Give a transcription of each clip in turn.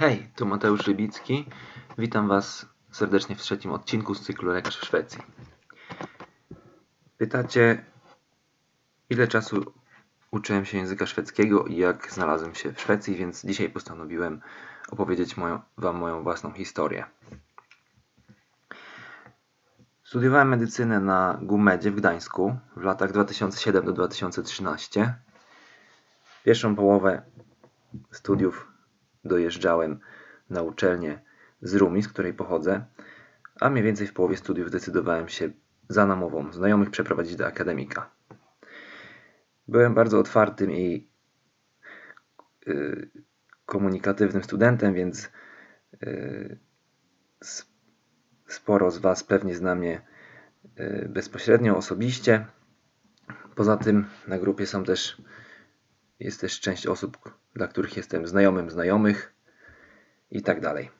Hej, tu Mateusz Rybicki. Witam Was serdecznie w trzecim odcinku z cyklu Lekarz w Szwecji. Pytacie, ile czasu uczyłem się języka szwedzkiego i jak znalazłem się w Szwecji, więc dzisiaj postanowiłem opowiedzieć moją, Wam moją własną historię. Studiowałem medycynę na GUMEDzie w Gdańsku w latach 2007 do 2013. Pierwszą połowę studiów dojeżdżałem na uczelnię z Rumi, z której pochodzę, a mniej więcej w połowie studiów zdecydowałem się za namową znajomych przeprowadzić do akademika. Byłem bardzo otwartym i yy, komunikatywnym studentem, więc yy, sporo z Was pewnie zna mnie yy, bezpośrednio, osobiście. Poza tym na grupie są też, jest też część osób, dla których jestem znajomym znajomych i tak dalej.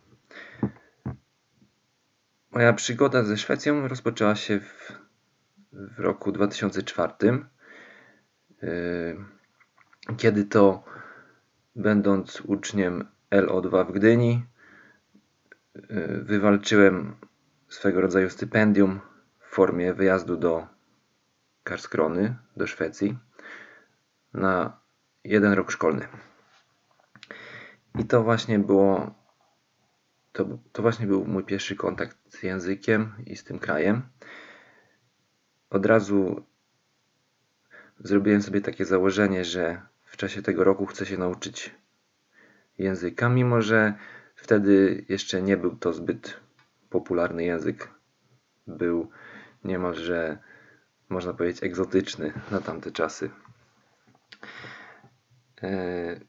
Moja przygoda ze Szwecją rozpoczęła się w, w roku 2004, yy, kiedy to będąc uczniem LO2 w Gdyni, yy, wywalczyłem swego rodzaju stypendium w formie wyjazdu do Karskrony, do Szwecji, na jeden rok szkolny. I to właśnie było, to, to właśnie był mój pierwszy kontakt z językiem i z tym krajem. Od razu zrobiłem sobie takie założenie, że w czasie tego roku chcę się nauczyć języka, mimo że wtedy jeszcze nie był to zbyt popularny język. Był niemalże, można powiedzieć, egzotyczny na tamte czasy. E,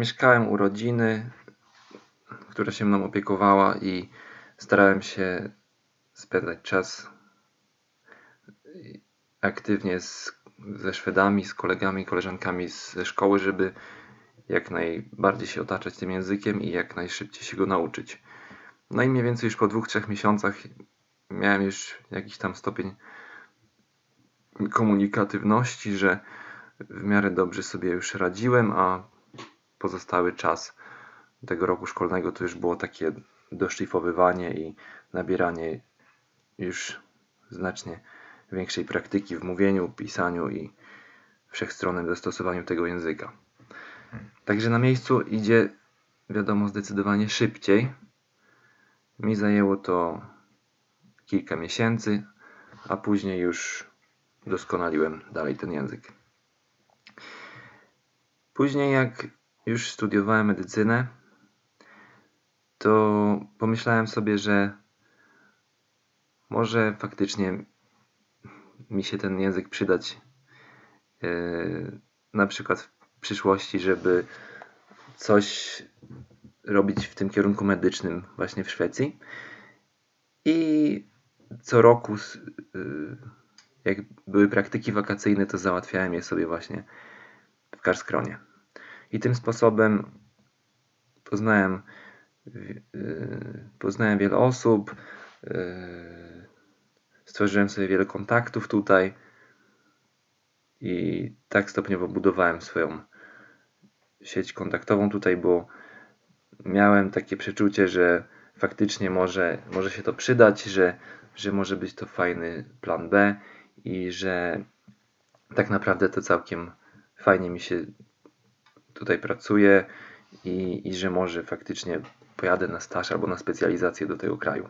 mieszkałem u rodziny, która się mną opiekowała i starałem się spędzać czas aktywnie z, ze Szwedami, z kolegami, koleżankami ze szkoły, żeby jak najbardziej się otaczać tym językiem i jak najszybciej się go nauczyć. No i mniej więcej już po dwóch, trzech miesiącach miałem już jakiś tam stopień komunikatywności, że w miarę dobrze sobie już radziłem, a pozostały czas tego roku szkolnego to już było takie doszlifowywanie i nabieranie już znacznie większej praktyki w mówieniu, pisaniu i wszechstronnym dostosowaniu tego języka. Także na miejscu idzie, wiadomo, zdecydowanie szybciej. Mi zajęło to kilka miesięcy, a później już doskonaliłem dalej ten język. Później, jak już studiowałem medycynę, to pomyślałem sobie, że może faktycznie mi się ten język przydać e, na przykład w przyszłości, żeby coś robić w tym kierunku medycznym właśnie w Szwecji. I co roku, e, jak były praktyki wakacyjne, to załatwiałem je sobie właśnie w Karskronie. I tym sposobem poznałem, yy, poznałem wiele osób, yy, stworzyłem sobie wiele kontaktów tutaj i tak stopniowo budowałem swoją sieć kontaktową tutaj, bo miałem takie przeczucie, że faktycznie może, może się to przydać, że, że może być to fajny plan B i że tak naprawdę to całkiem fajnie mi się tutaj pracuję i, i że może faktycznie pojadę na staż albo na specjalizację do tego kraju.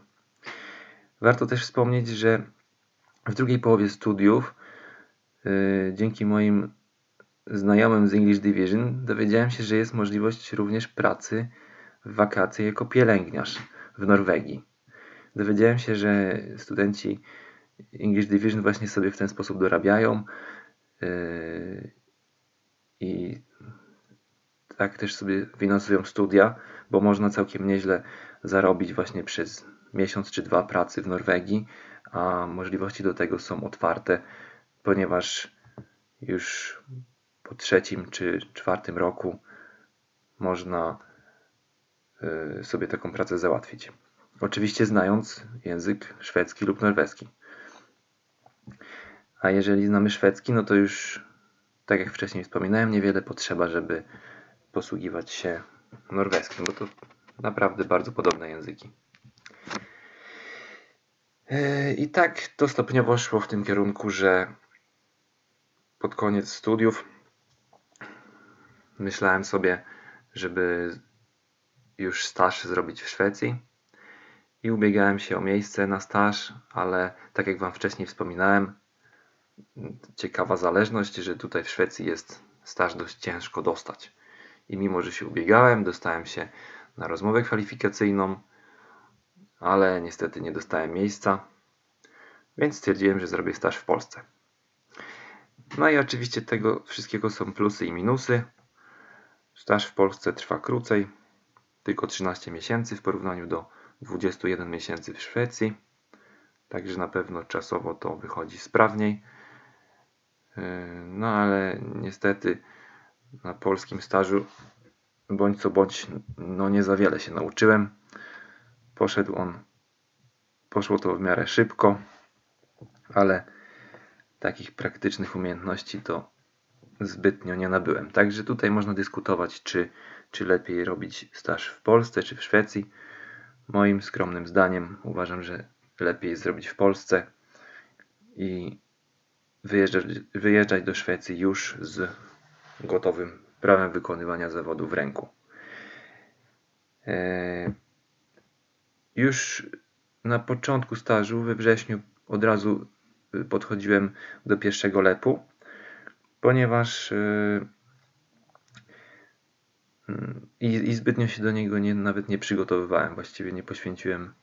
Warto też wspomnieć, że w drugiej połowie studiów yy, dzięki moim znajomym z English Division dowiedziałem się, że jest możliwość również pracy w wakacje jako pielęgniarz w Norwegii. Dowiedziałem się, że studenci English Division właśnie sobie w ten sposób dorabiają yy, i tak też sobie finansują studia, bo można całkiem nieźle zarobić właśnie przez miesiąc czy dwa pracy w Norwegii, a możliwości do tego są otwarte, ponieważ już po trzecim czy czwartym roku można y, sobie taką pracę załatwić. Oczywiście znając język szwedzki lub norweski. A jeżeli znamy szwedzki, no to już, tak jak wcześniej wspominałem, niewiele potrzeba, żeby posługiwać się norweskim, bo to naprawdę bardzo podobne języki. E, I tak to stopniowo szło w tym kierunku, że pod koniec studiów myślałem sobie, żeby już staż zrobić w Szwecji i ubiegałem się o miejsce na staż, ale tak jak Wam wcześniej wspominałem, ciekawa zależność, że tutaj w Szwecji jest staż dość ciężko dostać. I mimo, że się ubiegałem, dostałem się na rozmowę kwalifikacyjną, ale niestety nie dostałem miejsca, więc stwierdziłem, że zrobię staż w Polsce. No i oczywiście tego wszystkiego są plusy i minusy. Staż w Polsce trwa krócej, tylko 13 miesięcy w porównaniu do 21 miesięcy w Szwecji. Także na pewno czasowo to wychodzi sprawniej. Yy, no ale niestety na polskim stażu bądź co bądź no nie za wiele się nauczyłem. Poszedł on, poszło to w miarę szybko, ale takich praktycznych umiejętności to zbytnio nie nabyłem. Także tutaj można dyskutować, czy, czy lepiej robić staż w Polsce, czy w Szwecji. Moim skromnym zdaniem uważam, że lepiej zrobić w Polsce i wyjeżdżać, wyjeżdżać do Szwecji już z gotowym prawem wykonywania zawodu w ręku. E, już na początku stażu we wrześniu od razu podchodziłem do pierwszego lepu, ponieważ e, i, i zbytnio się do niego nie, nawet nie przygotowywałem. Właściwie nie poświęciłem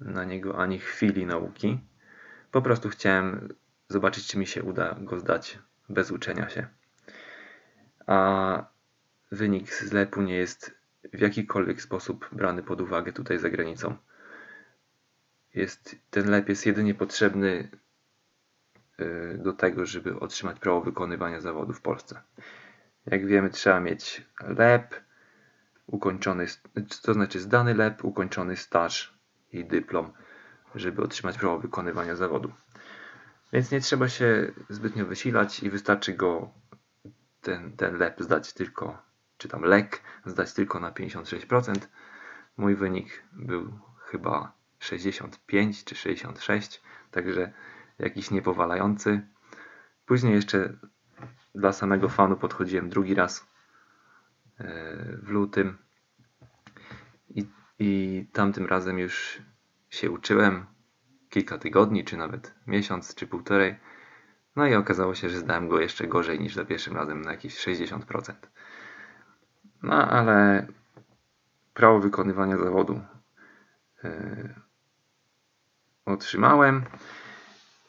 na niego ani chwili nauki. Po prostu chciałem zobaczyć, czy mi się uda go zdać bez uczenia się. A wynik zlepu nie jest w jakikolwiek sposób brany pod uwagę tutaj za granicą. Jest, ten lep jest jedynie potrzebny y, do tego, żeby otrzymać prawo wykonywania zawodu w Polsce. Jak wiemy, trzeba mieć lep, ukończony, to znaczy zdany lep, ukończony staż i dyplom, żeby otrzymać prawo wykonywania zawodu. Więc nie trzeba się zbytnio wysilać i wystarczy go ten, ten lep zdać tylko, czy tam lek zdać tylko na 56%. Mój wynik był chyba 65 czy 66, także jakiś niepowalający. Później jeszcze dla samego fanu podchodziłem drugi raz e, w lutym i, i tamtym razem już się uczyłem kilka tygodni, czy nawet miesiąc, czy półtorej. No i okazało się, że zdałem go jeszcze gorzej niż za pierwszym razem na jakieś 60%. No ale prawo wykonywania zawodu yy, otrzymałem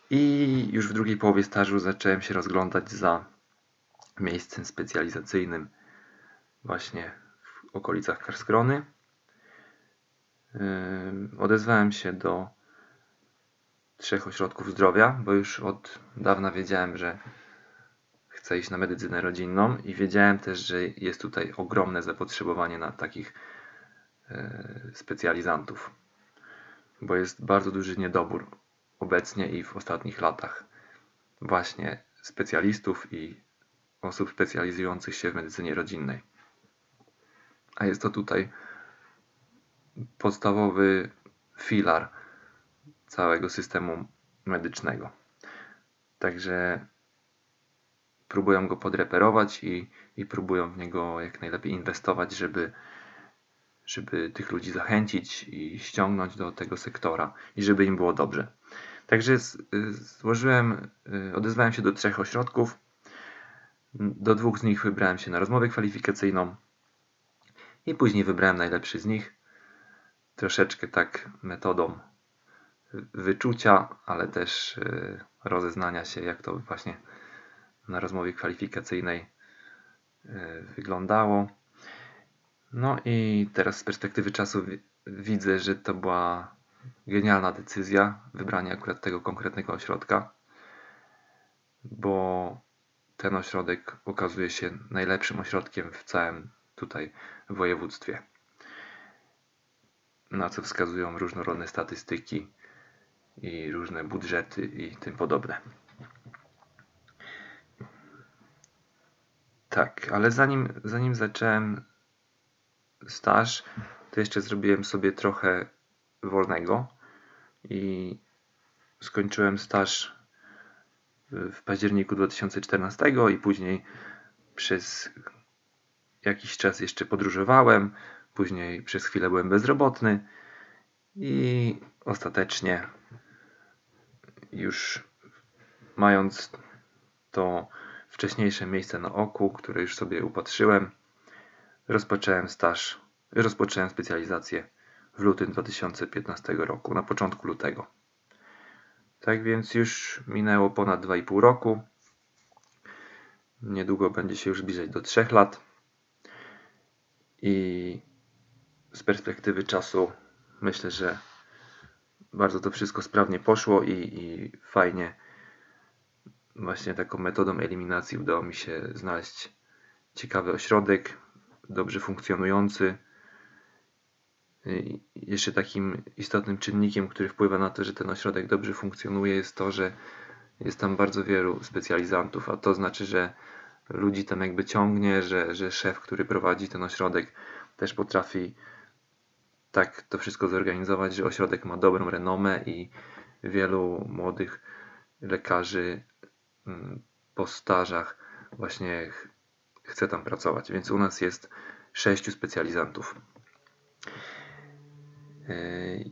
i już w drugiej połowie stażu zacząłem się rozglądać za miejscem specjalizacyjnym właśnie w okolicach Karskrony. Odezwałem się do trzech ośrodków zdrowia, bo już od dawna wiedziałem, że chcę iść na medycynę rodzinną i wiedziałem też, że jest tutaj ogromne zapotrzebowanie na takich e, specjalizantów, bo jest bardzo duży niedobór obecnie i w ostatnich latach właśnie specjalistów i osób specjalizujących się w medycynie rodzinnej. A jest to tutaj podstawowy filar całego systemu medycznego. Także próbują go podreperować i, i próbują w niego jak najlepiej inwestować, żeby, żeby tych ludzi zachęcić i ściągnąć do tego sektora i żeby im było dobrze. Także złożyłem, y, odezwałem się do trzech ośrodków. Do dwóch z nich wybrałem się na rozmowę kwalifikacyjną i później wybrałem najlepszy z nich. Troszeczkę tak metodą wyczucia, ale też y, rozeznania się, jak to właśnie na rozmowie kwalifikacyjnej y, wyglądało. No i teraz z perspektywy czasu widzę, że to była genialna decyzja wybranie akurat tego konkretnego ośrodka, bo ten ośrodek okazuje się najlepszym ośrodkiem w całym tutaj województwie. Na co wskazują różnorodne statystyki i różne budżety i tym podobne. Tak, ale zanim, zanim zacząłem staż, to jeszcze zrobiłem sobie trochę wolnego i skończyłem staż w październiku 2014 i później przez jakiś czas jeszcze podróżowałem, później przez chwilę byłem bezrobotny i ostatecznie już mając to wcześniejsze miejsce na oku, które już sobie upatrzyłem, rozpocząłem staż, rozpocząłem specjalizację w lutym 2015 roku, na początku lutego. Tak więc już minęło ponad 2,5 roku. Niedługo będzie się już zbliżać do 3 lat. I z perspektywy czasu myślę, że bardzo to wszystko sprawnie poszło i, i fajnie właśnie taką metodą eliminacji udało mi się znaleźć ciekawy ośrodek, dobrze funkcjonujący. I jeszcze takim istotnym czynnikiem, który wpływa na to, że ten ośrodek dobrze funkcjonuje, jest to, że jest tam bardzo wielu specjalizantów, a to znaczy, że ludzi tam jakby ciągnie, że, że szef, który prowadzi ten ośrodek, też potrafi tak to wszystko zorganizować, że ośrodek ma dobrą renomę i wielu młodych lekarzy mm, po stażach właśnie ch- chce tam pracować. Więc u nas jest sześciu specjalizantów. Yy,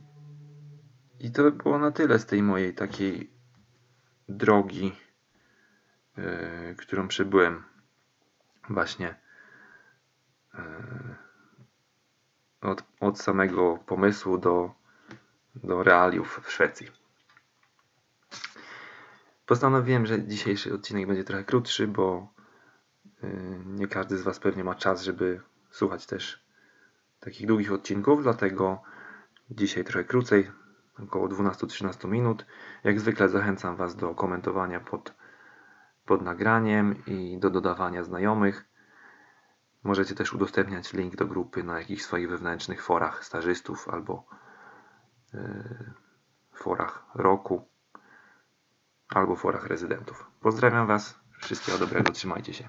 I to by było na tyle z tej mojej takiej drogi, yy, którą przebyłem właśnie yy, od, od samego pomysłu do, do realiów w Szwecji. Postanowiłem, że dzisiejszy odcinek będzie trochę krótszy, bo nie każdy z Was pewnie ma czas, żeby słuchać też takich długich odcinków, dlatego dzisiaj trochę krócej, około 12-13 minut. Jak zwykle zachęcam Was do komentowania pod, pod nagraniem i do dodawania znajomych. Możecie też udostępniać link do grupy na jakichś swoich wewnętrznych forach stażystów albo yy, forach roku albo forach rezydentów. Pozdrawiam Was, wszystkiego dobrego, trzymajcie się.